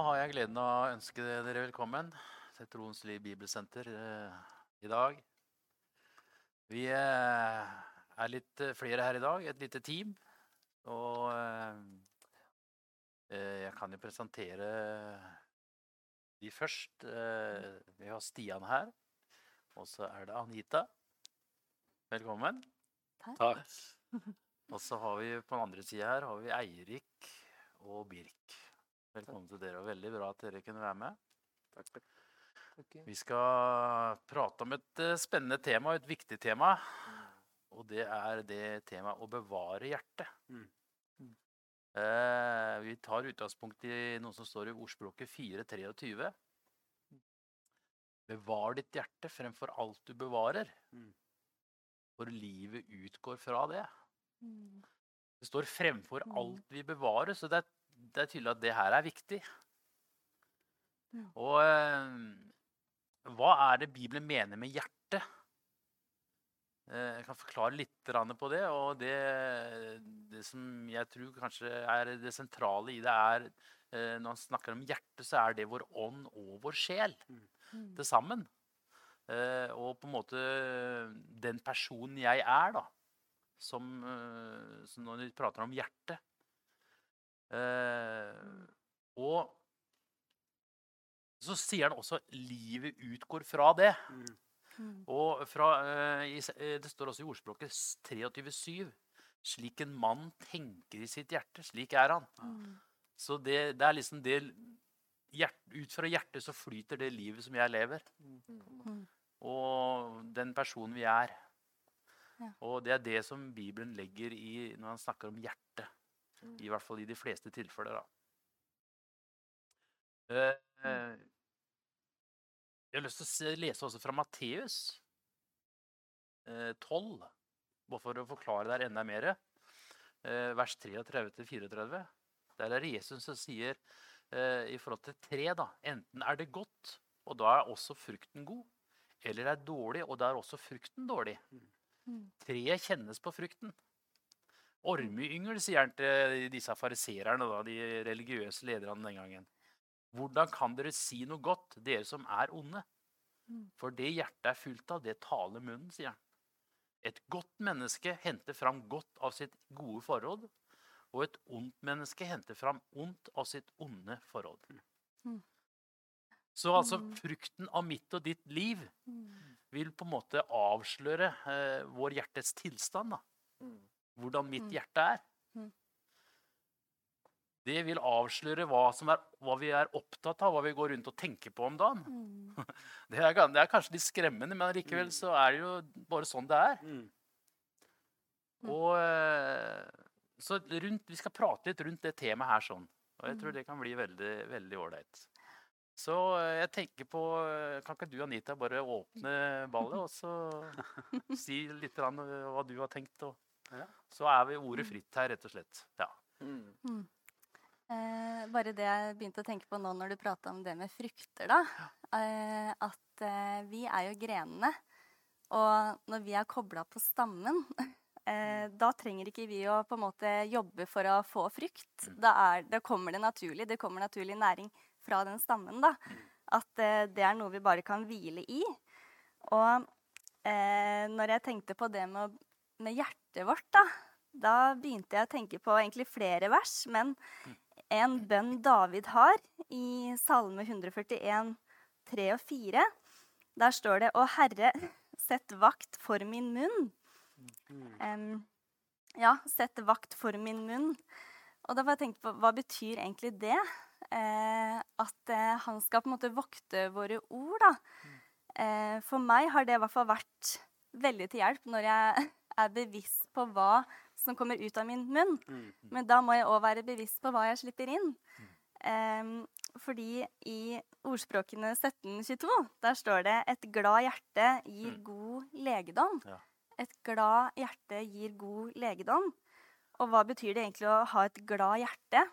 har jeg gleden av å ønske dere velkommen til Troens Liv Bibelsenter eh, i dag. Vi eh, er litt eh, flere her i dag, et lite team. Og jeg kan jo presentere de først. Vi har Stian her, og så er det Anita. Velkommen. Takk. Og så har vi på den andre sida her har vi Eirik og Birk. Velkommen til dere. og Veldig bra at dere kunne være med. Takk. Vi skal prate om et eh, spennende tema, et viktig tema. Og det er det temaet å bevare hjertet. Mm. Eh, vi tar utgangspunkt i noe som står i ordspråket 4.23. Bevar ditt hjerte fremfor alt du bevarer, Mm. for livet utgår fra det. Mm. Det står 'fremfor Mm. alt vi bevarer', så det er, det er tydelig at det her er viktig. Ja. Og eh, hva er det Bibelen mener med hjerte? Eh, jeg kan forklare litt på det. Og det, det som jeg tror kanskje er det sentrale i det, er eh, Når han snakker om hjerte, så er det vår ånd og vår sjel Mm. til sammen. Eh, og på en måte den personen jeg er, da. Som, som når vi prater om hjerte. Eh, og så sier han også 'livet utgår fra det'. Mm. Mm. Og fra, eh, eh, det står også i ordspråket s- 23,7 Slik en mann tenker i sitt hjerte, slik er han. Mm. Så det, det er liksom det hjert, Ut fra hjertet så flyter det livet som jeg lever. Mm. Og den personen vi er. Ja. Og det er det som Bibelen legger i når han snakker om hjertet. I hvert fall i de fleste tilfeller, da. Eh, eh, jeg har lyst til å lese også fra Matteus eh, 12, bare for å forklare det her enda mer. Eh, vers 33-34. Der er det Jesus som sier eh, i forhold til tre, da. Enten er det godt, og da er også frukten god. Eller det er dårlig, og da er også frukten dårlig. Mm. Treet kjennes på frukten. Ormeyngel, sier han til disse farisererne, de religiøse lederne den gangen. Hvordan kan dere si noe godt, dere som er onde? Mm. For det hjertet er fullt av, det taler munnen, sier han. Et godt menneske henter fram godt av sitt gode forhold, og et ondt menneske henter fram ondt av sitt onde forhold. Mm. Så altså Mm. frukten av mitt og ditt liv Mm. vil på en måte avsløre eh, vår hjertes tilstand. Da. Hvordan mitt Mm. hjerte er. Mm. Det vil avsløre hva, som er, hva vi er opptatt av, hva vi går rundt og tenker på om dagen. Mm. Det er, det er kanskje litt skremmende, men likevel så er det jo bare sånn det er. Mm. Mm. Og eh, så rundt, Vi skal prate litt rundt det temaet her sånn. Og jeg tror Mm. det kan bli veldig veldig ålreit. Så eh, jeg tenker på eh, Kan ikke du, Anita, bare åpne ballet og så si litt hva du har tenkt? Og, Ja. Så er vi ordet fritt her, rett og slett. Ja. Mm. Eh, bare det jeg begynte å tenke på nå når du prata om det med frukter, da. Eh, at eh, vi er jo grenene. Og når vi er kobla på stammen, eh, da trenger ikke vi å på en måte jobbe for å få frukt. Da, er, da kommer det naturlig. Det kommer naturlig næring fra den stammen, da. At eh, det er noe vi bare kan hvile i. Og eh, når jeg tenkte på det med, med hjertet vårt, da, da begynte jeg å tenke på egentlig flere vers, men en bønn David har i Salme 141, 3 og 4. Der står det 'Å Herre, sett vakt for min munn'. Um, ja, 'sett vakt for min munn'. Og da var jeg tenkt på hva betyr egentlig det? Eh, at eh, han skal på en måte vokte våre ord, da. Eh, for meg har det i hvert fall vært veldig til hjelp når jeg er bevisst på hva som kommer ut av min munn. Mm. Men da må jeg òg være bevisst på hva jeg slipper inn. Um, fordi i ordspråkene 1722, der står det 'et glad hjerte gir Mm. god legedom'. Ja. Et glad hjerte gir god legedom. Og hva betyr det egentlig å ha et glad hjerte?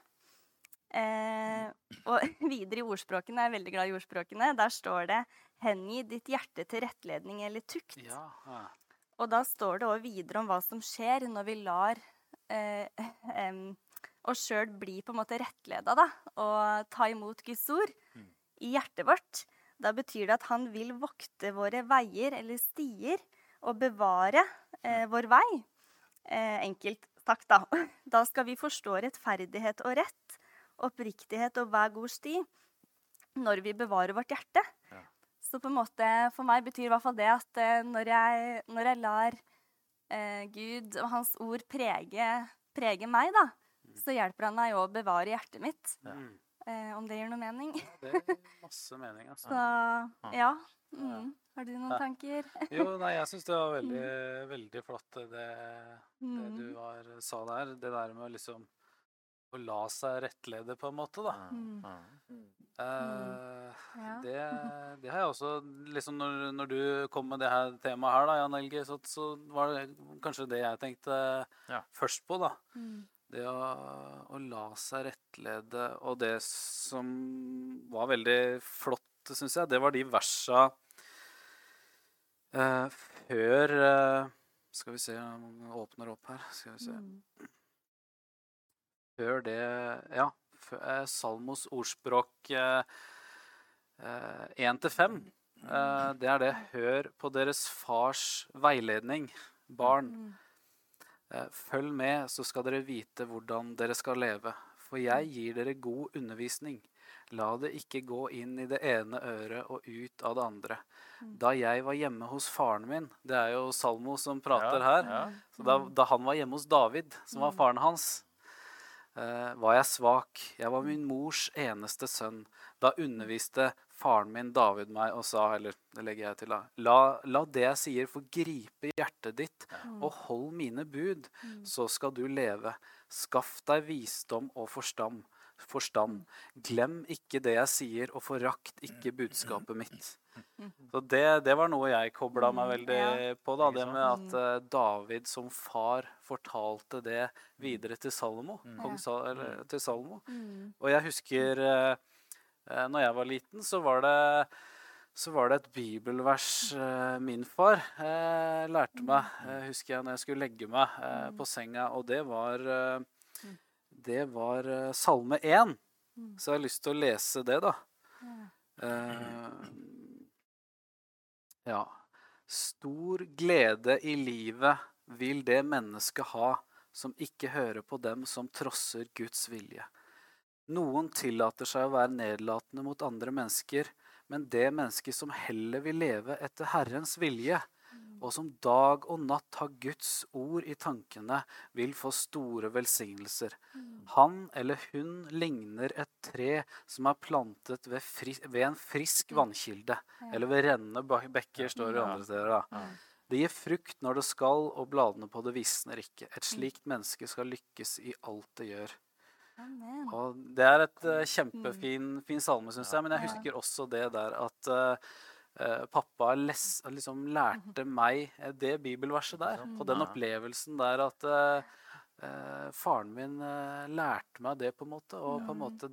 Eh, og videre i ordspråkene, jeg er veldig glad i ordspråkene, der står det 'hengi ditt hjerte til rettledning eller tukt'. Ja. Og da står det òg videre om hva som skjer når vi lar eh, em, oss sjøl bli på en måte rettleda da, og ta imot Guds ord Mm. i hjertet vårt, da betyr det at han vil vokte våre veier eller stier og bevare eh, vår vei. Eh, enkelt sagt, da. Da skal vi forstå rettferdighet og rett, oppriktighet og hver god sti når vi bevarer vårt hjerte. Så på en måte, for meg betyr i hvert fall det at eh, når, jeg, når jeg lar eh, Gud og Hans ord prege, prege meg, da, så hjelper han meg å bevare hjertet mitt. Ja. Mm. Eh, om det gir noe mening. Det gir masse mening, altså. Så ja. Mm. Har du noen Ja. tanker? Jo, nei, jeg syns det var veldig, veldig flott det, det Mm. du var, sa der. Det der med å liksom å la seg rettlede, på en måte, da. Mm. Eh, Ja. det, det har jeg også liksom når, når du kom med det her temaet her, da, Jan Helge, så, så var det kanskje det jeg tenkte Ja. først på, da. Mm. Det å, å la seg rettlede, og det som var veldig flott, syns jeg, det var de versa uh, før uh, Skal vi se åpner opp her. Skal vi se. Mm. Før det Ja. eh, Salmos ordspråk én til fem. Eh, det er det 'Hør på deres fars veiledning', barn. Mm. Eh, Følg med, så skal dere vite hvordan dere skal leve. For jeg gir dere god undervisning. La det ikke gå inn i det ene øret og ut av det andre. Da jeg var hjemme hos faren min Det er jo Salmo som prater her. Ja. Så da, da han var hjemme hos David, som var faren hans, eh, var jeg svak. Jeg var min mors eneste sønn. Da underviste faren min David meg og sa, eller det legger jeg til, la, la det jeg sier få gripe hjertet ditt, og hold mine bud, så skal du leve. Skaff deg visdom og forstand. Forstand. Glem ikke det jeg sier, og forakt ikke budskapet mitt. Så det, det var noe jeg kobla meg veldig på. da, Det med at eh, David som far fortalte det videre til Salomo. Kong Sal eller, til Salomo. Mm. Og jeg husker eh, eh, når jeg var liten, så var det så var det et bibelvers eh, min far eh, lærte meg, eh, husker jeg, når jeg skulle legge meg eh, på senga, og det var eh, Det var eh, Salme 1. Så jeg har lyst til å lese det, da. Eh, ja. Stor glede i livet vil det mennesket ha som ikke hører på dem som trosser Guds vilje. Noen tillater seg å være nedlatende mot andre mennesker, men det mennesket som heller vil leve etter Herrens vilje, og som dag og natt har Guds ord i tankene, vil få store velsignelser. Han eller hun ligner et tre som er plantet ved, fri, ved en frisk vannkilde, eller ved rennende bekker, står det andre steder. da. Det gir frukt når det skal, og bladene på det visner ikke. Et slikt menneske skal lykkes i alt det gjør. Amen. Og det er et uh, kjempefin fin salme, syns jeg. Men jeg husker også det der at eh, pappa les, liksom lærte meg eh, det bibelverset der. Og den opplevelsen der at eh, eh, faren min uh, lærte meg det, på en måte. Og på en måte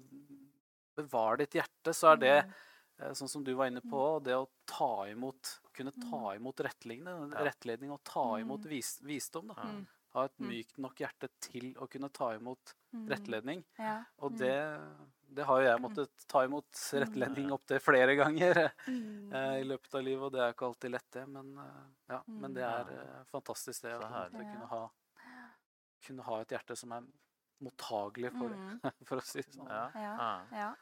bevar ditt hjerte, så er det uh, sånn som du var inne på, det å ta imot Kunne ta imot rettledning, rettledning og ta imot vis, visdom. Da. Mm. Ha et mykt nok hjerte til å kunne ta imot rettledning. Ja. Og det, det har jo jeg måttet ta imot rettledning opptil flere ganger Mm. eh, i løpet av livet, og det er ikke alltid lett, det. Men, eh, ja, men det er eh, fantastisk det å kunne ha, kunne ha et hjerte som er mottagelig for det, Mm. for å si det sånn. Ja. Ja.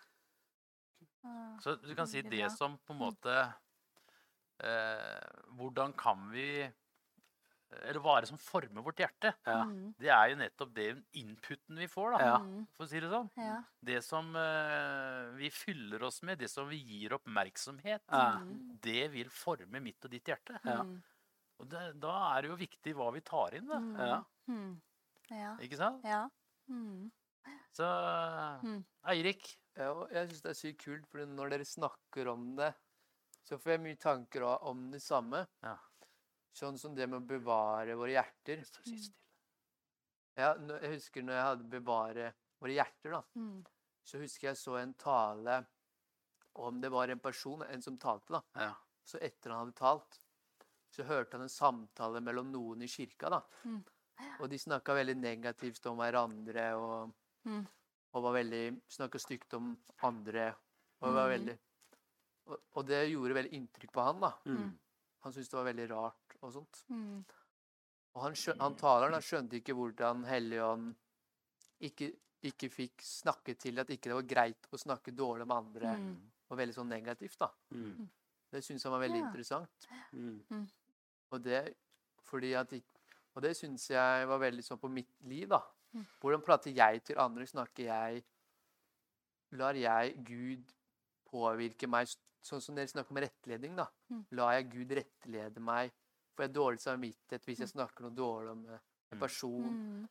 Ah, Så du kan si det som på en måte eh, Hvordan kan vi Eller hva er det som former vårt hjerte? Ja. Mm. Det er jo nettopp det inputen vi får, da, Ja. For å si det sånn. Ja. Det som uh, vi fyller oss med, det som vi gir oppmerksomhet, Ja. det vil forme mitt og ditt hjerte. Ja. Mm. Og det, da er det jo viktig hva vi tar inn, da. Mm. Ja. Ja. Ikke sant? Ja. Mm. Så. Eirik, Ja, jeg syns det er sykt kult, for når dere snakker om det, så får jeg mye tanker om det samme. Ja. Sånn som det med å bevare våre hjerter. Ja, jeg husker når jeg hadde 'bevare våre hjerter', da, Mm. så husker jeg så en tale om det var en person, en som talte, da. Ja. Så etter han hadde talt, så hørte han en samtale mellom noen i kirka, da. Mm. Og de snakka veldig negativt om hverandre og Mm. Og var veldig snakka stygt om andre. Og, var Mm. veldig, og, og det gjorde veldig inntrykk på han. da. Mm. Han syntes det var veldig rart og sånt. Mm. Og han, han taleren han skjønte ikke hvordan Helligånd ikke, ikke fikk snakke til at ikke det var greit å snakke dårlig om andre. Mm. Og veldig sånn negativt, da. Mm. Det syntes han var veldig Ja. interessant. Mm. Og det fordi at Og det syns jeg var veldig sånn på mitt liv, da. Mm. Hvordan prater jeg til andre? Snakker jeg Lar jeg Gud påvirke meg Sånn som dere snakker om rettledning, da. Mm. Lar jeg Gud rettlede meg? Får jeg dårlig samvittighet hvis jeg snakker noe dårlig om eh, en Mm. person? Mm.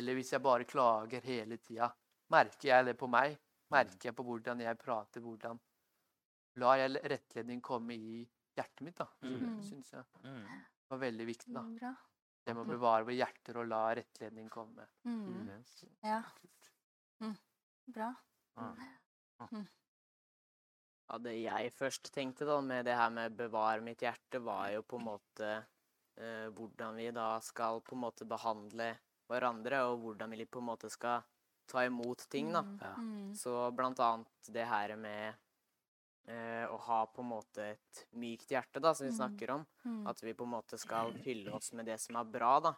Eller hvis jeg bare klager hele tida? Merker jeg det på meg? Merker jeg på hvordan jeg prater? Hvordan Lar jeg rettledning komme i hjertet mitt, da? Så Mm. Det syns jeg Mm. var veldig viktig, da. Mm, Det med å bevare våre hjerter og la rettledning komme. Mm. Ja. Mm. Bra. Ja. Ja, det jeg først tenkte da med det her med bevare mitt hjerte, var jo på en måte eh, hvordan vi da skal på en måte behandle hverandre, og hvordan vi på en måte skal ta imot ting, da. Mm. Ja. Mm. Så blant annet det her med eh, å ha på en måte et mykt hjerte, da, som vi Mm. snakker om. Mm. At vi på en måte skal fylle oss med det som er bra, da.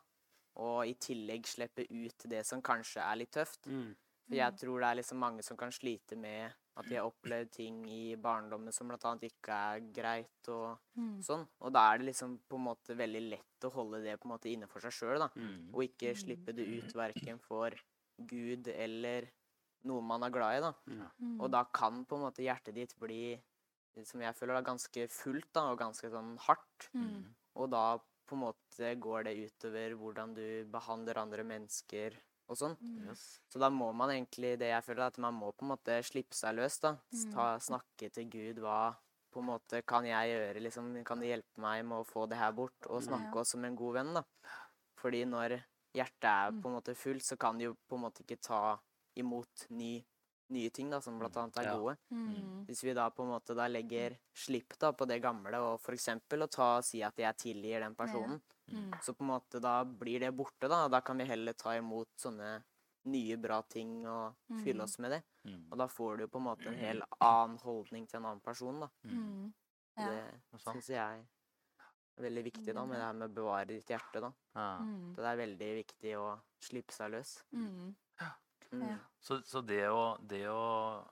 Og i tillegg slippe ut det som kanskje er litt tøft. Mm. For jeg tror det er liksom mange som kan slite med at de har opplevd ting i barndommen som annet ikke er greit og Mm. sånn. Og da er det liksom på en måte veldig lett å holde det på en måte innenfor seg sjøl, da. Mm. Og ikke slippe det ut verken for Gud eller noe man er glad i, da. Mm. Og da kan på en måte hjertet ditt bli, som jeg føler, da, ganske fullt da, og ganske sånn hardt. Mm. Og da på en måte går det utover hvordan du behandler andre mennesker og sånn. Mm. Yes. Så da må man egentlig det jeg føler at man må på en måte slippe seg løs, da. Mm. Ta, snakke til Gud. Hva på en måte kan jeg gjøre, liksom? Kan du hjelpe meg med å få det her bort? Og snakke Ja. oss som en god venn, da. Fordi når hjertet er Mm. på en måte fullt, så kan du jo på en måte ikke ta imot ny, nye ting, da, som blant annet er Ja. gode. Mm. Hvis vi da på en måte da legger slipp da på det gamle, og for eksempel å ta, og si at jeg tilgir den personen, Mm. så på en måte da blir det borte, da. Og da kan vi heller ta imot sånne nye, bra ting og fylle Mm. oss med det. Mm. Og da får du på en måte en hel annen holdning til en annen person, da. Mm. Ja. Det syns jeg er veldig viktig, da, med det her med å bevare ditt hjerte, da. Ja. Mm. Så det er veldig viktig å slippe seg løs. Mm. Mm. Så, så det, å, det å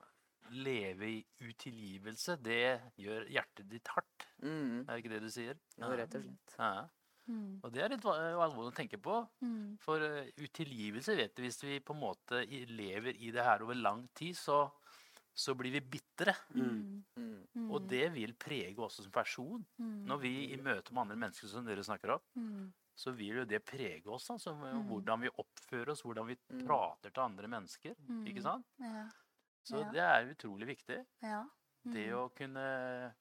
leve i utilgivelse, det gjør hjertet ditt hardt? Mm. Er det ikke det du sier? Jo, rett og slett. Ja. Mm. Og det er litt va- alvorlig å tenke på. Mm. For eh, utilgivelse vet du, hvis vi på en måte lever i det her over lang tid, så, så blir vi bitre. Mm. Mm. Mm. Og det vil prege oss som person. Mm. Når vi i møte med andre mennesker, som dere snakker om, Mm. Så vil jo det prege oss. Altså, Mm. Hvordan vi oppfører oss, hvordan vi Mm. prater til andre mennesker. Mm. Ikke sant? Ja. Så Ja. det er utrolig viktig. Ja. Det Mm. å kunne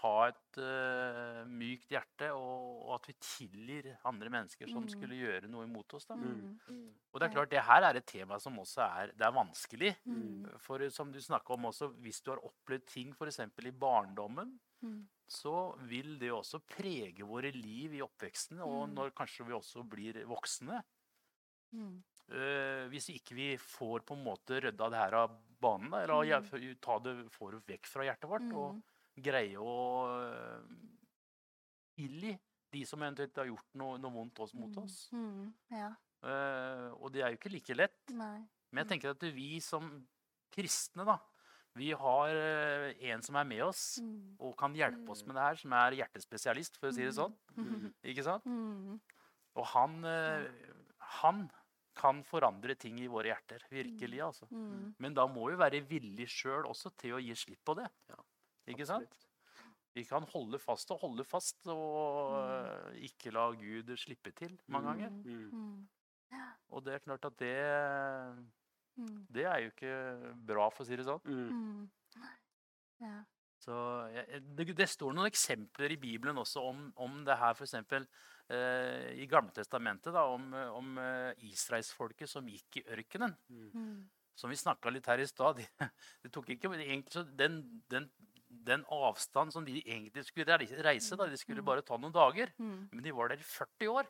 ha et uh, mykt hjerte, og, og at vi tilgir andre mennesker som Mm. skulle gjøre noe imot oss. Da. Mm. Mm. Og det er klart, det her er et tema som også er, det er vanskelig. Mm. For som du snakka om også, hvis du har opplevd ting f.eks. i barndommen, Mm. Så vil det også prege våre liv i oppveksten, og Mm. når kanskje vi også blir voksne. Mm. Eh, hvis ikke vi får på en måte rydda det her av banen, eller Mm. ta det, får det vekk fra hjertet vårt, og Mm. greie å eh, tilgi de som eventuelt har gjort noe, noe vondt oss, mot oss. Mm. Ja. Eh, og det er jo ikke like lett. Nei. Men jeg tenker at vi som kristne, da, vi har eh, en som er med oss Mm. og kan hjelpe oss med det her, som er hjertespesialist, for å si det sånn. Mm. Ikke sant? Mm. Og han, eh, han kan forandre ting i våre hjerter. Virkelig, altså. Men da må vi være villige sjøl også til å gi slipp på det. Ikke sant? Vi kan holde fast og holde fast og eh, ikke la Gud slippe til mange ganger. Og det er klart at det Mm. Det er jo ikke bra, for å si det sånn. Mm. Mm. Ja. Så ja, det, det står noen eksempler i Bibelen også om, om det her, f.eks. Eh, i Gamle testamentet, da, om, om eh, israelsfolket som gikk i ørkenen. Mm. Som vi snakka litt her i stad. De, det tok ikke egentlig så den, den, den avstand som de egentlig skulle reise, da, de skulle Mm. bare ta noen dager. Mm. Men de var der i 40 år.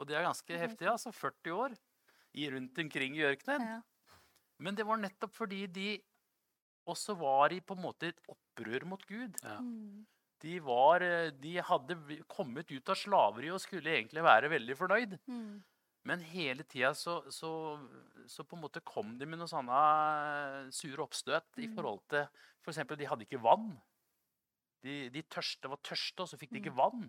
Og det er ganske heftig, altså. 40 år. I, rundt omkring i ørkenen. Ja. Men det var nettopp fordi de også var i på en måte et opprør mot Gud. Ja. Mm. De, var, eh, de hadde kommet ut av slaveri og skulle egentlig være veldig fornøyd. Mm. Men hele tida så, så, så på en måte kom de med noen sånne eh, sure oppstøt i Mm. forhold til For eksempel, de hadde ikke vann. De, de tørste var tørste, og så fikk de ikke vann.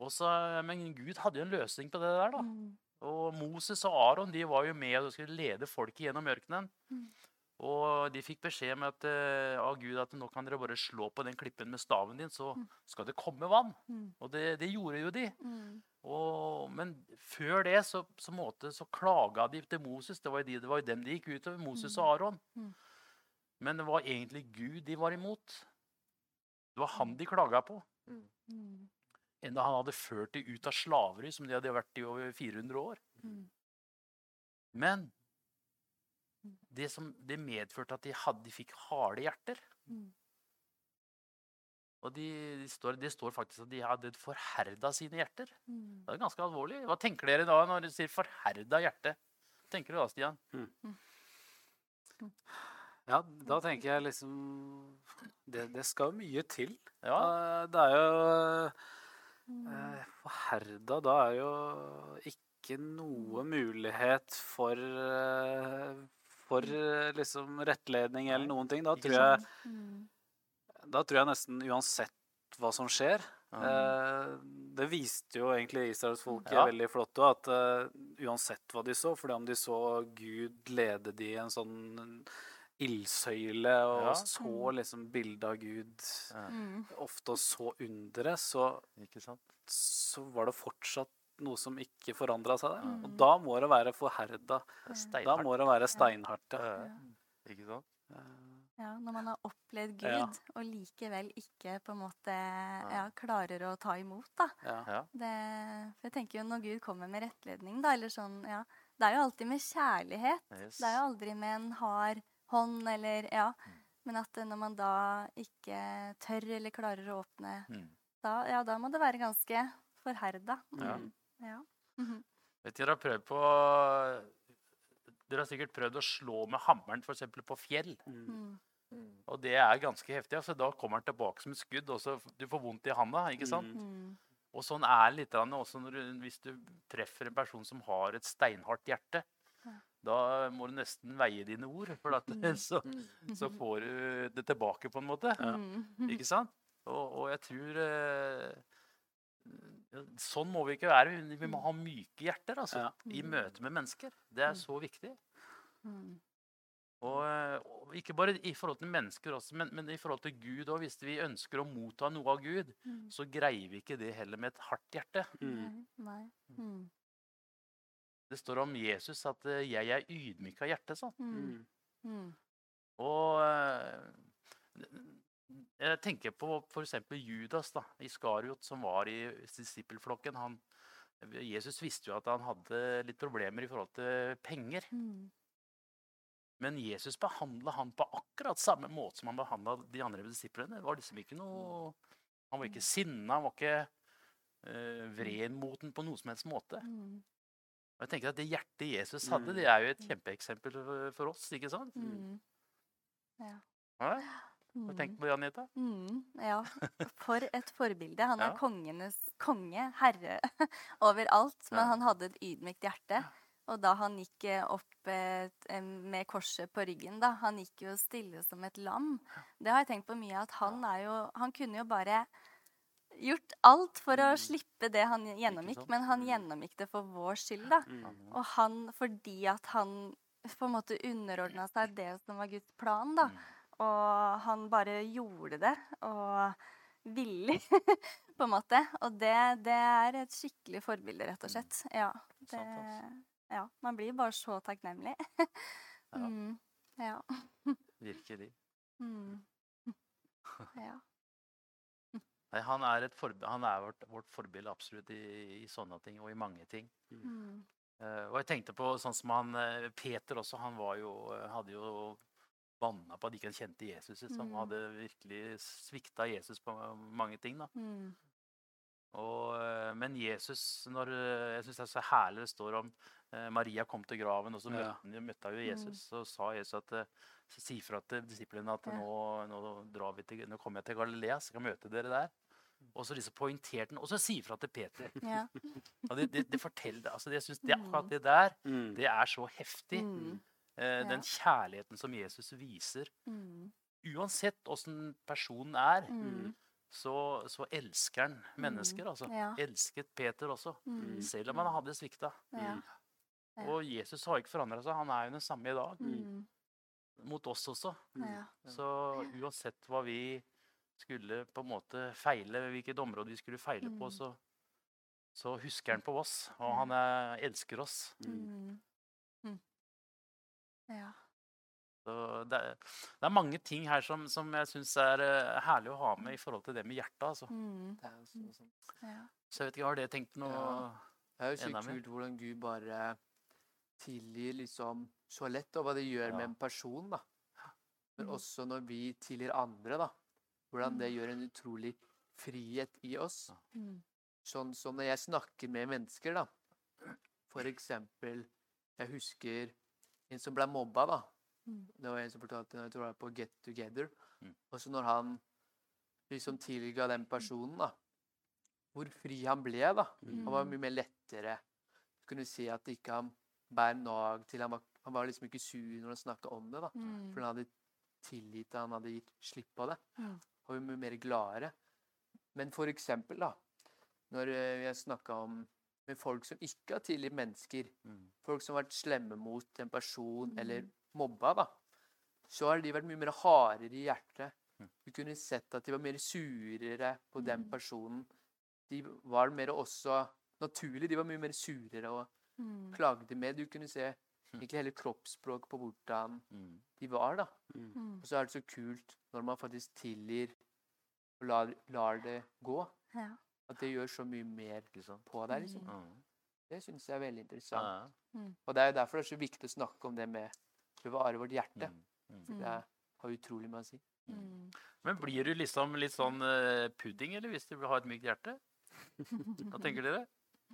Og så, men Gud hadde jo en løsning på det der. da. Mm. Og Moses og Aron de var jo med og skulle lede folket gjennom ørkenen. Mm. Og de fikk beskjed med at, eh, av Gud at nå kan dere bare slå på den klippen med staven din, så Mm. skal det komme vann. Mm. Og det, det gjorde jo de. Mm. Og, men før det så, så, måte, så klaga de til Moses. Det var de, det var jo dem de gikk utover. Moses og Aron. Men det var egentlig Gud de var imot. Det var han de klaga på. Mm. Enda han hadde ført dem ut av slaveri, som de hadde vært i over 400 år. Mm. Men det, som, det medførte at de, hadde, de fikk harde hjerter. Mm. Og de, de står, det står faktisk at de hadde forherda sine hjerter. Mm. Det er ganske alvorlig. Hva tenker dere da når dere sier 'forherda hjerte'? Hva tenker du da, Stian? Ja, da tenker jeg liksom Det, det skal jo mye til. Ja, Eh, Det er jo Mm. eh, Forherda, da er jo ikke noe mulighet for eh, For eh, liksom rettledning eller noen ting. Da tror jeg, Mm. da tror jeg nesten uansett hva som skjer Det viste jo egentlig israelsfolket Ja. veldig flott òg, at uansett hva de så Fordi om de så Gud lede de i en sånn ildsøyle og Ja. så liksom bildet av Gud Ja. Mm. ofte og så underet, så, så var det fortsatt noe som ikke forandra seg der. Mm. Og da må det være forherda. Det er Da må det være steinhardt. Ja. Ja. Ikke sant? Ja, når man har opplevd Gud, Ja. og likevel ikke på en måte ja, klarer å ta imot, da. Det, for jeg tenker jo når Gud kommer med rettledning, da, eller sånn, ja Det er jo alltid med kjærlighet. Yes. Det er jo aldri med en hard hånd, eller Ja. Men at eh, når man da ikke tør eller klarer å åpne, Mm. da, ja, da må det være ganske forherda. Ja. Mm. ja. Mhm. Vet dere har prøvd på Dere har sikkert prøvd å slå med hammeren f.eks. på fjell. Mm. Mm. Og det er ganske heftig. Altså, da kommer den tilbake som et skudd, og så du får vondt i handa. ikke sant? Mm. Mm. Og sånn er det litt også når du, hvis du treffer en person som har et steinhardt hjerte. Da må du nesten veie dine ord, for at, så, så får du det tilbake, på en måte. Ja. Mm. Ikke sant? Og, og jeg tror eh, Sånn må vi ikke være. Vi- må ha myke hjerter altså, Ja. i møte med mennesker. Det er så viktig. Mm. Og, og ikke bare i forhold til mennesker, også, men, men i forhold til Gud òg. Hvis vi ønsker å motta noe av Gud, Mm. så greier vi ikke det heller med et hardt hjerte. Mm. Nei. Nei. Mm. Det står om Jesus at eh, 'jeg er ydmyk av hjerte'. Sånn. Mm. Mm. Mm. Og eh, jeg tenker på f.eks. Judas da, Iskariot, som var i disippelflokken. Han, Jesus visste jo at han hadde litt problemer i forhold til penger. Mm. Men Jesus behandla han på akkurat samme måte som han behandla de andre disiplene. Det var liksom ikke noe Han var ikke sinna, han var ikke uh, vred mot den på noen som helst måte. Mm. Og jeg tenker at Det hjertet Jesus hadde, Mm. det er jo et kjempeeksempel for- for oss. ikke sant? Mm. Ja? Hva ja. tenker du på det, Anita? Mm, ja. For et forbilde. Han er Ja. kongenes konge, herre overalt. Men Ja. han hadde et ydmykt hjerte. Og da han gikk eh, opp eh, med korset på ryggen, da Han gikk jo stille som et lam. Det har jeg tenkt på mye, at han er jo Han kunne jo bare gjort alt for å slippe det han gjennomgikk, men han gjennomgikk det for vår skyld, da. Mm. Og han, fordi at han på en måte underordna seg det som var Guds plan, da. Mm. Og han bare gjorde det, og villig, på en måte. Og det, det er et skikkelig forbilde, rett og slett. Ja. Det, ja man blir bare så takknemlig. Ja. Mm, ja. Virkelig. Mm. ja. Nei, han er, et forbi- han er vårt, vårt forbilde absolutt i, i sånne ting, og i mange ting. Mm. Uh, og jeg tenkte på sånn som han eh, Peter også. Han var jo, hadde jo banna på at ikke han kjente Jesus. Liksom. Mm. Han hadde virkelig svikta Jesus på mange ting. da. Mm. Og, eh, men Jesus når, Jeg syns det er så herlig det står om eh, Maria kom til graven, og så møtte, ja. møtte hun jo Jesus. Så sa Jesus at så si fra til disiplene at nå, nå, drar vi til, nå kommer jeg til Galilea, så skal jeg møte dere der. Og så liksom poengterte han, og så si fra til Peter. Ja. Det, det, det forteller, altså jeg synes det, Akkurat det der, Mm. det er så heftig. Mm. Eh, Den kjærligheten som Jesus viser. Mm. Uansett åssen personen er, Mm. så, så elsker han mennesker. altså. Ja. Elsket Peter også. Mm. Selv om han hadde svikta. Ja. Ja. Og Jesus har ikke forandra seg. Han er jo den samme i dag. Mm. Mot oss også. Ja. Så uansett hva vi skulle på en måte feile, hvilket område vi skulle feile på, Mm. så, så husker han på oss. Og han er, elsker oss. Mm. Mm. Ja. Så det, er, det er mange ting her som, som jeg syns er eh, herlig å ha med i forhold til det med hjertet. altså. Mm. Det så, sånn. Ja. Så jeg vet ikke, har dere tenkt noe Ja. Det er jo så kult hvordan Gud bare tilgir liksom så lett, og hva det gjør Ja. med en person. da. Men Mm. også når vi tilgir andre, da. Hvordan det Mm. gjør en utrolig frihet i oss. Mm. Sånn som når jeg snakker med mennesker, da. For eksempel Jeg husker en som ble mobba, da. Mm. Det var en som fortalte jeg tror det var på Get Together. Mm. Og så når han liksom tilga den personen, da. Hvor fri han ble, da. Han var Mm. mye mer lettere. Du kunne si at ikke han bær nag til han var, han var liksom ikke sur når han snakka om det, da. Mm. For han hadde tilgitt det, han hadde gitt slipp på det. Mm. Og var ble mer gladere. Men for eksempel, da. Når eh, jeg snakka om med folk som ikke har tilgitt mennesker, Mm. folk som har vært slemme mot en person eller Mm. mobba, da, så har de vært mye mer hardere i hjertet. Mm. Du kunne sett at de var mer surere på den Mm. personen. De var mer også naturlig, de var mye mer surere og Mm. klagde mer. Du kunne se egentlig hele kroppsspråk på hvordan Mm. de var, da. Mm. Og så er det så kult når man faktisk tilgir og lar, lar det gå. Ja. At det gjør så mye mer på deg, liksom. Mm. Det syns jeg er veldig interessant. Ja. Og det er jo derfor det er så viktig å snakke om det med bevare vårt hjerte. Mm. Mm. Det har utrolig mye å si. Mm. Men blir du liksom litt sånn eh, pudding, eller hvis du vil ha et mykt hjerte? Hva tenker dere?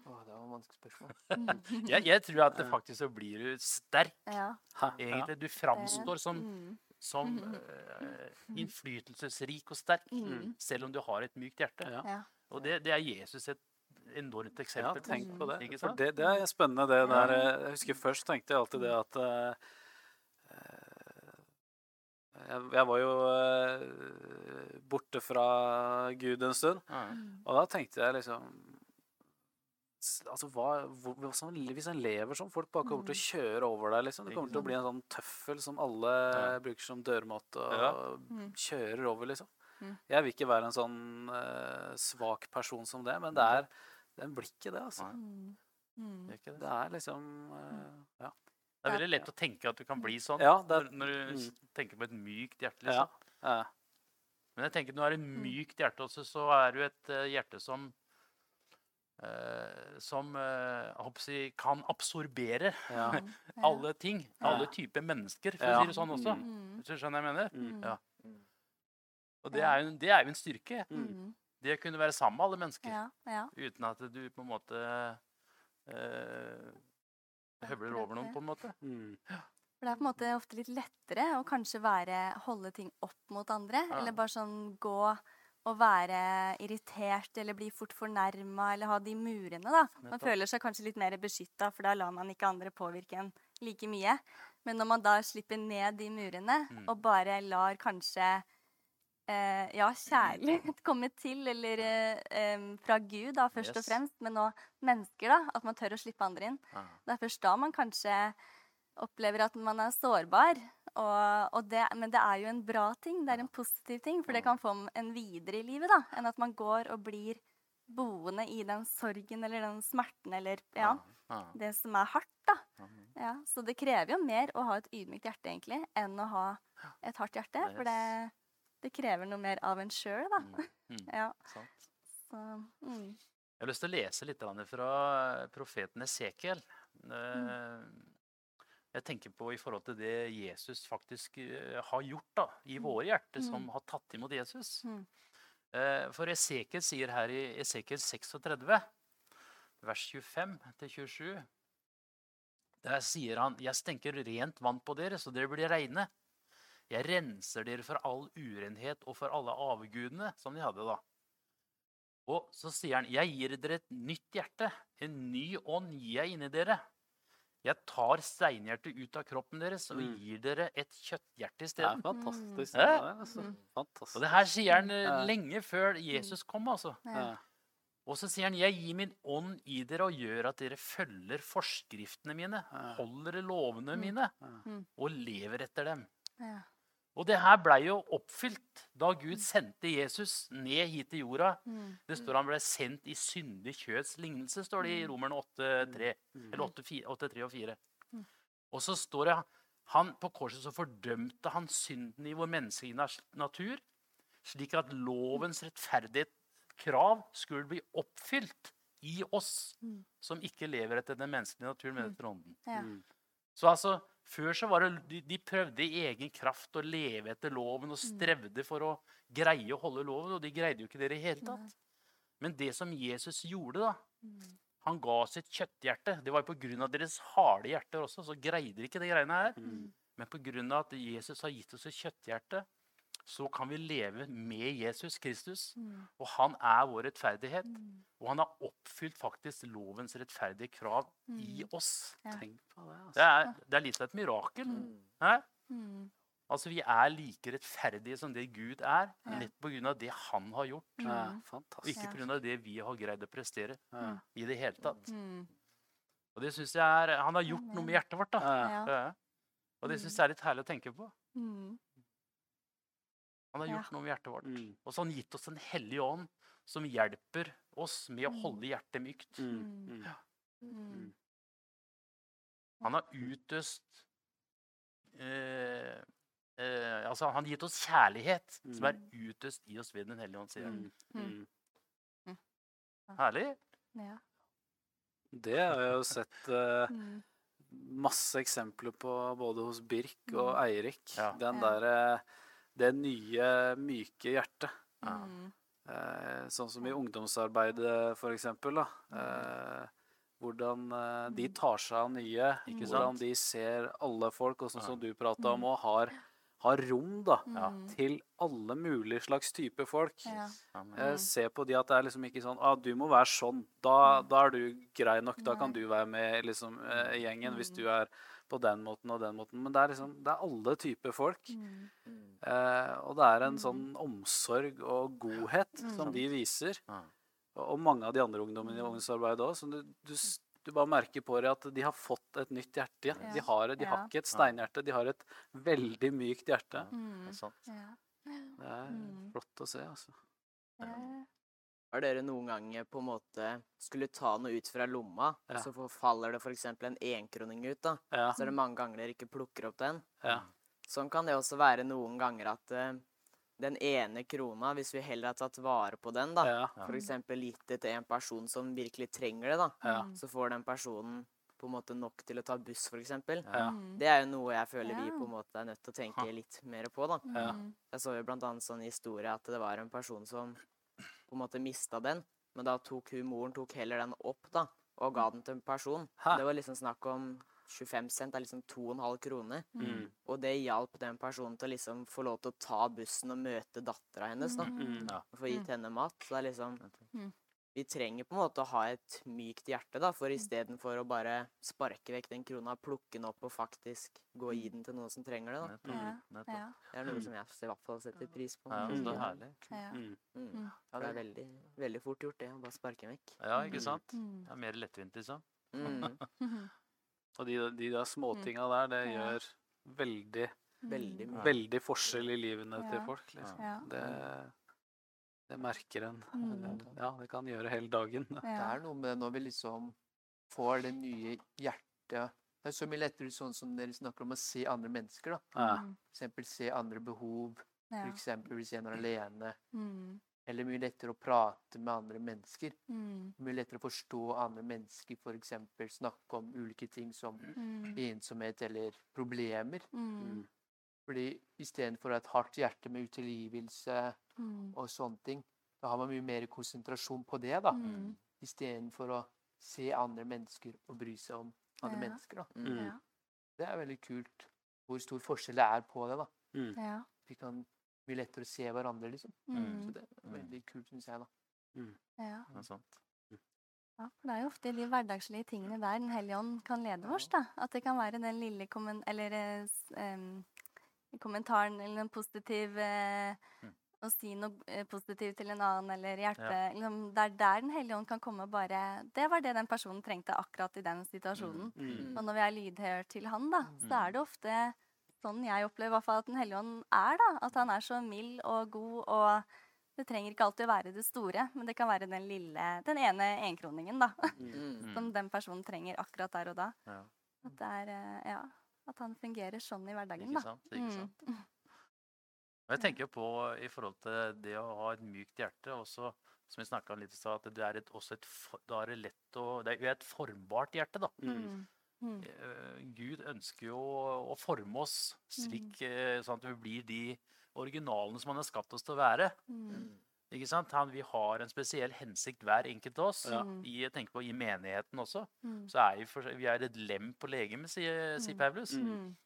Å, det var et vanskelig spørsmål. Jeg, jeg tror at det faktisk så blir du sterk, Ja. Egentlig. Du framstår som, Mm. som uh, innflytelsesrik og sterk, Mm. selv om du har et mykt hjerte. Ja. Og det, det er Jesus et enormt eksempel Ja, tenk på det. Ikke For det, det er spennende, det der. eh, Jeg husker først tenkte jeg alltid det at eh, eh, jeg, jeg var jo borte fra Gud en stund, og da tenkte jeg liksom Altså, hva, hvor, hva Hvis en lever sånn, folk bare kommer til å kjøre over deg, liksom. Det kommer til å bli en sånn tøffel som alle Ja. bruker som dørmåte og Ja. Mm. kjører over, liksom. Mm. Jeg vil ikke være en sånn uh, svak person som det, men det er Den blir ikke det, altså. Mm. Mm. Det er ikke det. Det er liksom uh, Ja. Det er veldig lett å tenke at du kan bli sånn Ja, er- når, når du mm. tenker på et mykt hjerte. Liksom. ja. Men jeg tenker når du har et Mm. mykt hjerte også, så er du et eh, hjerte som som eh, jeg si, kan absorbere ja. Mm. Alle ting. Alle typer mennesker, for Ja. å si det sånn også. Mm. Hvis du skjønner hva jeg mener? Mm. Ja. Mm. Og det er, jo, en- det er jo en styrke. Mm. Det å kunne være sammen med alle mennesker Ja. Ja. uten at du på en måte eh, høvler over noen, på en måte. Mm. For det er på en måte ofte litt lettere å kanskje være, holde ting opp mot andre. Ja. Eller bare sånn gå og være irritert eller bli fort fornærma eller ha de murene, da. Man føler seg kanskje litt mer beskytta, for da lar man ikke andre påvirke en like mye. Men når man da slipper ned de murene Mm. og bare lar kanskje eh, ja, kjærlighet komme til, eller eh, fra Gud, da, først og fremst, men nå mennesker, da. At man tør å slippe andre inn. Ah. Det er først da man kanskje opplever at man er sårbar. Og, og det, men det er jo en bra ting. Det er en positiv ting. For det kan få en videre i livet, da. Enn at man går og blir boende i den sorgen eller den smerten eller ja, det som er hardt, da. Ja. Så det krever jo mer å ha et ydmykt hjerte, egentlig, enn å ha et hardt hjerte. For det, det krever noe mer av en sjøl, da. Mm. Mm. Ja, så mm. Jeg har lyst til å lese litt fra profeten Esekiel. Eh, Jeg tenker på i forhold til det Jesus faktisk eh, har gjort da, i våre hjerter, som Mm. har tatt imot Jesus. Mm. Eh, For Esekiel sier her i Esekiel 36, vers 25-27 Der sier han Jeg stenker rent vann på dere, så dere blir reine. Jeg renser dere for all urenhet og for alle avgudene som de hadde da. Og så sier han, jeg gir dere et nytt hjerte. En ny ånd gir jeg inni dere. Jeg tar steinhjertet ut av kroppen deres og Mm. gir dere et kjøtthjerte Det er isteden. fantastisk. Ja. altså. Mm. Fantastisk. Og det her sier han eh, Ja. lenge før Jesus kom, altså. Ja. Og så sier han, jeg gir min ånd i dere og gjør at dere følger forskriftene mine, holder lovene Mm. mine og lever etter dem. Og det her blei jo oppfylt da Gud sendte Jesus ned hit til jorda. Mm. Det står han ble sendt i syndig kjøds lignelse, står det i Romerne 8,3. Mm. Eller 8,3 og 4. Mm. Og så står det han på korset så fordømte han synden i vår menneskelige natur, slik at lovens rettferdighet krav skulle bli oppfylt i oss Mm. som ikke lever etter den menneskelige naturen, men etter ånden. Mm. Så altså, Før så var det, de, de prøvde i egen kraft å leve etter loven og strevde for å greie å holde loven, og de greide jo ikke det i det hele tatt. Men det som Jesus gjorde, da Mm. Han ga sitt kjøtthjerte. Det var jo pga. deres harde hjerter også, så greide de ikke de greiene her. Mm. Men pga. at Jesus har gitt oss et kjøtthjerte, så kan vi leve med Jesus Kristus. Mm. Og han er vår rettferdighet. Mm. Og han har oppfylt faktisk lovens rettferdige krav i Mm. oss. Ja. Tenk på det. Det Altså. er, det er litt av et mirakel. Mm. Mm. Altså, Vi er like rettferdige som det Gud er, Ja. nett pga. det han har gjort. Ja, Mm. Og fantastisk. ikke pga. det vi har greid å prestere Ja. i det hele tatt. Mm. Og det synes jeg er, Han har gjort noe med hjertet vårt. da. Ja. Ja. Ja. Og det syns jeg er litt herlig å tenke på. Mm. Han har Ja. gjort noe med hjertet vårt. Mm. Og så har han gitt oss en hellig ånd som hjelper oss med å Mm. holde hjertet mykt. Mm. Ja. Mm. Han har utøst eh, eh, Altså, han har gitt oss kjærlighet som er utøst i oss ved Den hellige ånd, sier han. Mm. Mm. Herlig. Ja. Det har jeg jo sett eh, Mm. masse eksempler på både hos Birk og Mm. Eirik. Ja. Den derre derre Det nye, myke hjertet. Ja. Mm. Eh, sånn som i ungdomsarbeidet, for eksempel. Da. Eh, hvordan eh, de tar seg av nye. Ikke hvordan de ser alle folk, og sånn Ja. som du prata om, og har, har rom da, Ja. Mm. til alle mulige slags typer folk. Ja. Eh, se på de at det er liksom ikke sånn ah, 'Du må være sånn. Da, Mm. da er du grei nok. Da kan du være med liksom, eh, gjengen hvis Mm. du er på den måten og den måten.' Men det er liksom Det er alle typer folk. Mm. Eh, og det er en Mm. sånn omsorg og godhet som Mm. de viser. Ja. Og, og mange av de andre ungdommene i Mm. ungdomsarbeidet òg. Så du, du, du bare merker på det at de har fått et nytt hjerte. Ja. De, har, de har ikke et steinhjerte, de har et veldig mykt hjerte. Det Mm. er sant. Ja. Det er Mm. flott å se, altså. Har dere noen ganger på en måte skulle ta noe ut fra lomma, Ja. så faller det f.eks. en enkroning ut, da. Ja. Så er det mange ganger dere ikke plukker opp den. ja. Sånn kan det også være noen ganger at uh, den ene krona, hvis vi heller har tatt vare på den, da, ja. Ja. f.eks. gitt det til en person som virkelig trenger det, da, Ja. Så får den personen på en måte nok til å ta buss, f.eks. Ja. Mm. Det er jo noe jeg føler vi på en måte er nødt til å tenke litt mer på, da. Ja. Mm. Jeg så jo annet sånn historie at det var en person som på en måte mista den, men da tok hun moren tok heller den opp da, og ga den til en person. Hæ? Det var liksom snakk om 25 cent, er liksom 2,5 kroner. Mm. Og det hjalp den personen til å liksom få lov til å ta bussen og møte dattera hennes. da, Mm. Ja. og Få gitt henne mat. Så det er liksom Mm. Vi trenger på en måte å ha et mykt hjerte, da, for istedenfor å bare sparke vekk den krona, plukke den opp og faktisk gå og gi den til noen som trenger det. da. Nettopp. Ja. Nettopp. Ja. Det er noe som jeg i hvert fall setter pris på. Ja, det er herlig. Ja. Mm. Mm. Mm. Ja, det er veldig, veldig fort gjort, det. Å bare sparke den vekk. Ja, ikke sant? Mm. Det er mer lettvint, liksom. Mm. Og de, de der småtinga der, det gjør veldig, Veldig Mm. veldig forskjell i livene til folk. Liksom. Ja. Det, det merker en. Mm. Ja, det kan gjøre hele dagen. Det er noe med når vi liksom får det nye hjertet Det er så mye lettere sånn som dere snakker om, å se andre mennesker. da. Ja. Mm. For eksempel se andre behov. Ja. For eksempel hvis en er alene. Mm. Eller mye lettere å prate med andre mennesker. Mm. Mye lettere å forstå andre mennesker, for eksempel snakke om ulike ting som Mm. ensomhet eller problemer. Mm. Fordi istedenfor et hardt hjerte med utilgivelse Mm. og sånne ting, Da har man mye mer konsentrasjon på det, da. Mm. Istedenfor å se andre mennesker og bry seg om andre Ja. mennesker. da. Mm. Ja. Det er veldig kult hvor stor forskjell det er på det. da. Ja. Vi kan bli lettere å se hverandre, liksom. Mm. Så det er veldig kult, syns jeg. da. ja. Det er sant. Ja, for det er jo ofte de hverdagslige tingene der Den hellige ånd kan lede oss. da. At det kan være den lille kommen eller, eh, em, kommentaren eller en positiv eh, Mm. Å si noe eh, positivt til en annen eller hjelpe. Liksom, det er der Den hellige ånd kan komme bare Det var det den personen trengte akkurat i den situasjonen. Mm. Og når vi er lydhør til han, da, så Mm. er det ofte sånn jeg opplever i hvert fall at Den hellige ånd er. da, At han er så mild og god. og det trenger ikke alltid å være det store, men det kan være den lille, den ene enkroningen da, Mm. som den personen trenger akkurat der og da. Ja. At, det er, eh, ja, at han fungerer sånn i hverdagen. Ikke da. sant? Ikke sant? Mm. Jeg tenker jo på i forhold til det å ha et mykt hjerte, også, som vi snakka om litt i stad, at det er et, også et, da er lett å Det er jo et formbart hjerte, da. Mm. Mm. Eh, Gud ønsker jo å forme oss slik eh, sånn at vi blir de originalene som han har skapt oss til å være. Mm. Ikke sant? Han, vi har en spesiell hensikt, hver enkelt av oss. Ja. I, jeg tenker på i menigheten også. Mm. Så er vi, for, vi er et lem på legemet, sier, sier Mm. Paulus. Mm.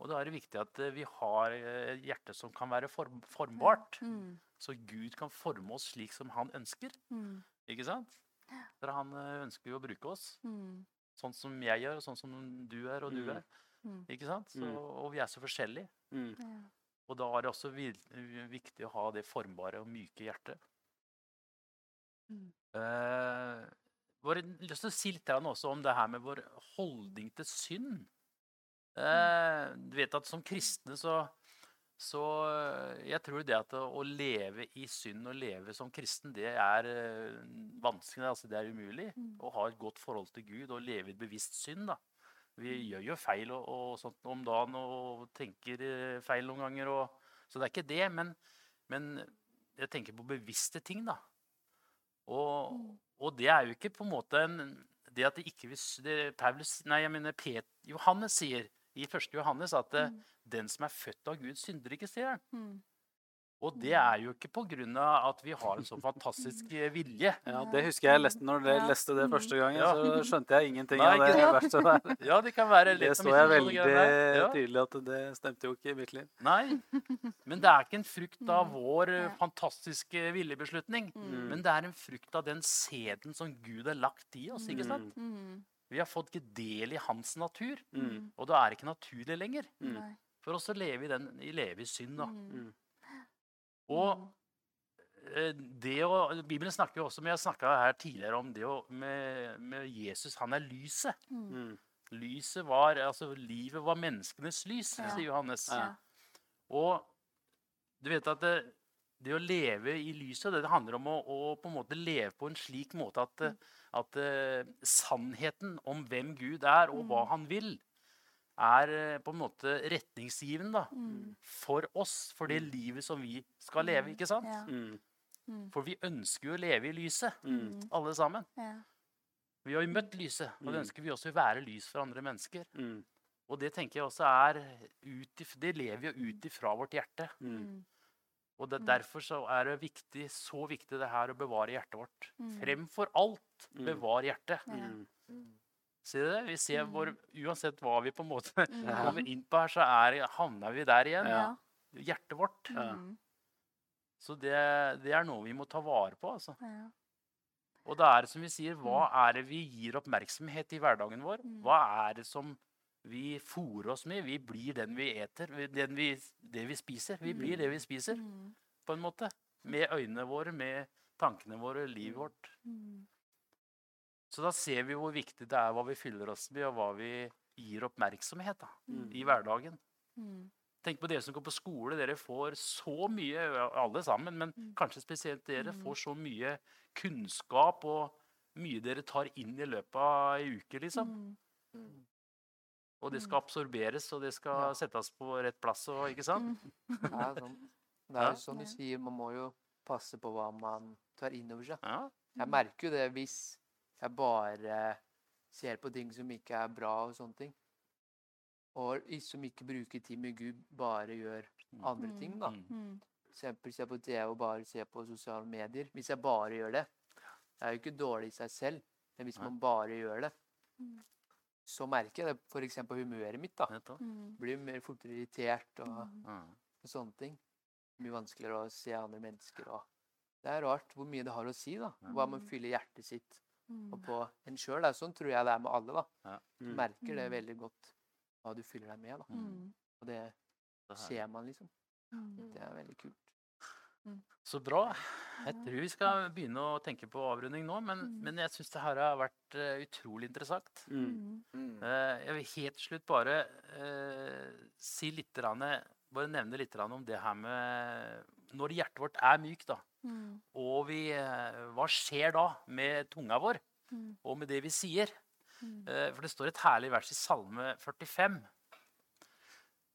Og da er det viktig at eh, vi har eh, et hjerte som kan være form, formbart. Mm. Så Gud kan forme oss slik som han ønsker. Mm. Ikke sant? For han eh, ønsker jo å bruke oss Mm. sånn som jeg gjør, og sånn som du er, og du Mm. er. Mm. Ikke sant? Så, Mm. og vi er så forskjellige. Mm. Ja. Og da er det også viktig å ha det formbare og myke hjertet. Mm. Eh, bare lyst til å si litt også om det her med vår holdning til synd. Eh, du vet at som kristne så, så eh, Jeg tror det at å, å leve i synd og leve som kristen, det er eh, vanskelig. Altså det er umulig. Mm. Å ha et godt forhold til Gud og leve i et bevisst synd. da. Vi gjør jo feil og, og sånt om dagen og tenker eh, feil noen ganger. Og, så det er ikke det. Men, men jeg tenker på bevisste ting, da. Og, Mm. og det er jo ikke på en måte en, det at det ikke vil det Paulus, nei, jeg mener Pet, Johannes sier i 1. Johannes at eh, Mm. den som er født av Gud, synder ikke, sier han. Mm. Og det er jo ikke på grunn av at vi har en så fantastisk eh, vilje. Ja, det husker jeg leste når dere leste det første gangen. Så skjønte jeg ingenting Nei, av det verste verset der. Ja, det kan være litt Det så jeg veldig ja. tydelig at det stemte jo ikke i mitt liv. Nei, men det er ikke en frukt av Mm. vår eh, fantastiske viljebeslutning. Mm. Men det er en frukt av den sæden som Gud har lagt i oss. ikke sant? Mm. Vi har fått ikke del i hans natur, Mm. og da er det ikke naturlig lenger. For oss å leve i, den, i leve i synd. da. Og eh, det å, Bibelen snakker jo også, men jeg snakka her tidligere om det å, med, med Jesus. Han er lyset. Mm. Lyset var, altså Livet var menneskenes lys, Ja. sier Johannes. Ja. Og du vet at det, det å leve i lyset, det handler om å, å på en måte leve på en slik måte at, mm. at eh, sannheten om hvem Gud er, og hva Mm. han vil, er eh, på en måte retningsgivende da, Mm. for oss, for det livet som vi skal leve. ikke sant? Ja. Mm. Mm. For vi ønsker jo å leve i lyset, Mm. alle sammen. Ja. Vi har jo møtt lyset, og det Mm. ønsker vi også å være lys for andre mennesker. Mm. Og det tenker jeg også er ut Det lever jo ut ifra vårt hjerte. Mm. Mm. Og det, Mm. derfor så er det viktig, så viktig det her å bevare hjertet vårt. Mm. Fremfor alt, Mm. bevar hjertet. Ja. Mm. Ser du det? Vi ser Mm. hvor, Uansett hva vi på en måte Mm. Ja. kommer inn på her, så er, havner vi der igjen. Ja. Hjertet vårt. Ja. Mm. Så det, det er noe vi må ta vare på. altså. Ja. Og da er det som vi sier, hva er det vi gir oppmerksomhet i hverdagen vår? Mm. Hva er det som vi fôrer oss med? Vi blir den vi eter, den vi, det vi spiser. Vi blir det vi spiser, Mm. på en måte. Med øynene våre, med tankene våre, livet vårt. Mm. Så da ser vi hvor viktig det er hva vi fyller oss med, og hva vi gir oppmerksomhet da, Mm. i hverdagen. Mm. Tenk på dere som går på skole. Dere får så mye, alle sammen, men Mm. kanskje spesielt dere, Mm. får så mye kunnskap og mye dere tar inn i løpet av ei uke, liksom. Mm. Og det Mm. skal absorberes, og det skal Ja. settes på rett plass. Og, ikke sant? Mm. Det er, sånn. det er jo sånn du sier, man må jo passe på hva man tar inn over seg. Ja. Jeg merker jo det hvis jeg bare ser på ting som ikke er bra og sånne ting. Og som ikke bruker tid med Gud, bare gjør andre Mm. ting, da. Mm. Mm. eksempel se på TV og bare se på sosiale medier. Hvis jeg bare gjør det. Det er jo ikke dårlig i seg selv, men hvis man bare gjør det, så merker jeg det f.eks. på humøret mitt. da. Blir mer fortere irritert og. Og sånne ting. Mye vanskeligere å se andre mennesker. og Det er rart hvor mye det har å si. da. Hva man fyller hjertet sitt. Og på en sjøl. Sånn tror jeg det er med alle. da. Du Mm. merker det Mm. veldig godt hva du fyller deg med. da. Mm. Og det ser man, liksom. Mm. Det er veldig kult. Så bra. Jeg tror vi skal begynne å tenke på avrunding nå, men, Mm. men jeg syns det her har vært eh, utrolig interessant. Mm. Mm. Eh, jeg vil helt slutt bare uh, si litt, grann, bare nevne litt om det her med Når hjertet vårt er mykt, da, Mm. og vi eh, Hva skjer da med tunga vår, Mm. og med det vi sier? Mm. Eh, for det står et herlig vers i Salme 45,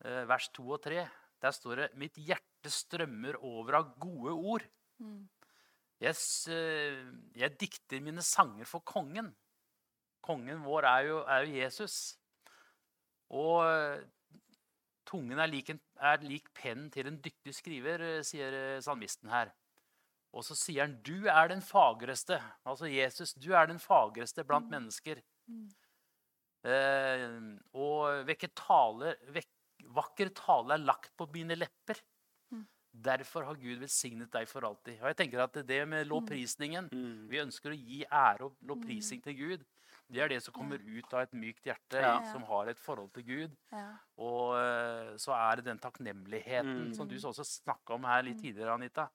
eh, vers 2 og 3. Der står det 'Mitt hjerte strømmer over av gode ord'. Mm. Jeg, jeg dikter mine sanger for kongen. Kongen vår er jo, er jo Jesus. Og tungen er lik, en, er lik pennen til en dyktig skriver, eh, sier eh, salmisten her. Og så sier han, 'Du er den fagreste'. Altså Jesus, du er den fagreste blant Mm. mennesker. Mm. Eh, og vekke tale, vek, vakker tale er lagt på mine lepper. Mm. Derfor har Gud velsignet deg for alltid. Og jeg tenker at det med lovprisningen Mm. Vi ønsker å gi ære og lovprisning til Gud. Det er det som kommer ut av et mykt hjerte Ja. som har et forhold til Gud. Ja. Og eh, så er det den takknemligheten Mm. som du også snakka om her litt Mm. tidligere, Anita.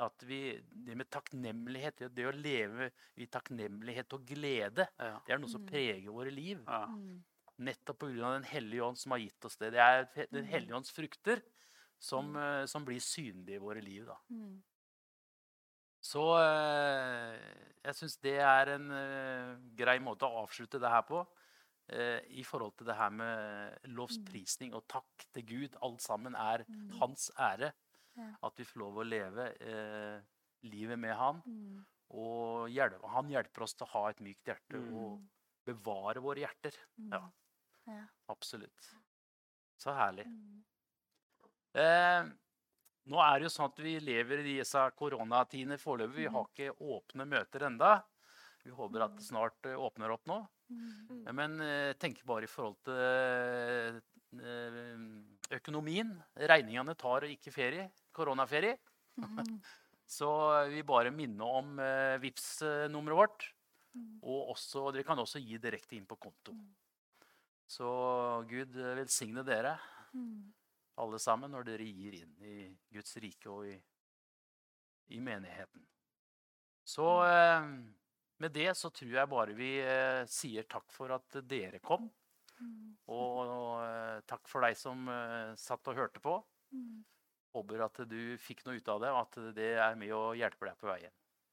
At vi, det med takknemlighet, det, å leve i takknemlighet og glede, Ja. det er noe som Mm. preger våre liv. Ja. Mm. Nettopp pga. Den hellige ånd som har gitt oss det. Det er Den hellige ånds frukter som, eh, som blir synlige i våre liv. da. Mm. Så eh, jeg syns det er en eh, grei måte å avslutte det her på. eh, I forhold til det her med lovsprisning og takk til Gud. Alt sammen er Mm. hans ære. At vi får lov å leve livet med han. Mm. Og han hjelper oss til å ha et mykt hjerte Mm. og bevare våre hjerter. Mm. Ja. Absolutt. Så herlig. Mm. Eh, nå er det jo sånn at vi lever i disse koronatidene foreløpig. Vi har ikke åpne møter enda. Vi håper at det snart eh, åpner opp nå. Mm. Eh, Men tenk bare i forhold til eh, økonomien. Regningene tar ikke ferie. Koronaferie. Mm. Så vi bare minner om eh, Vipps-nummeret vårt. Mm. Og også, dere kan også gi direkte inn på konto. Mm. Så Gud eh, velsigne dere Mm. Alle sammen når dere gir inn i Guds rike og i, i menigheten. Så eh, med det så tror jeg bare vi eh, sier takk for at dere kom. Mm. Og eh, takk for deg som eh, satt og hørte på. Mm. Håper at du fikk noe ut av det, og at det er med å hjelpe deg på veien.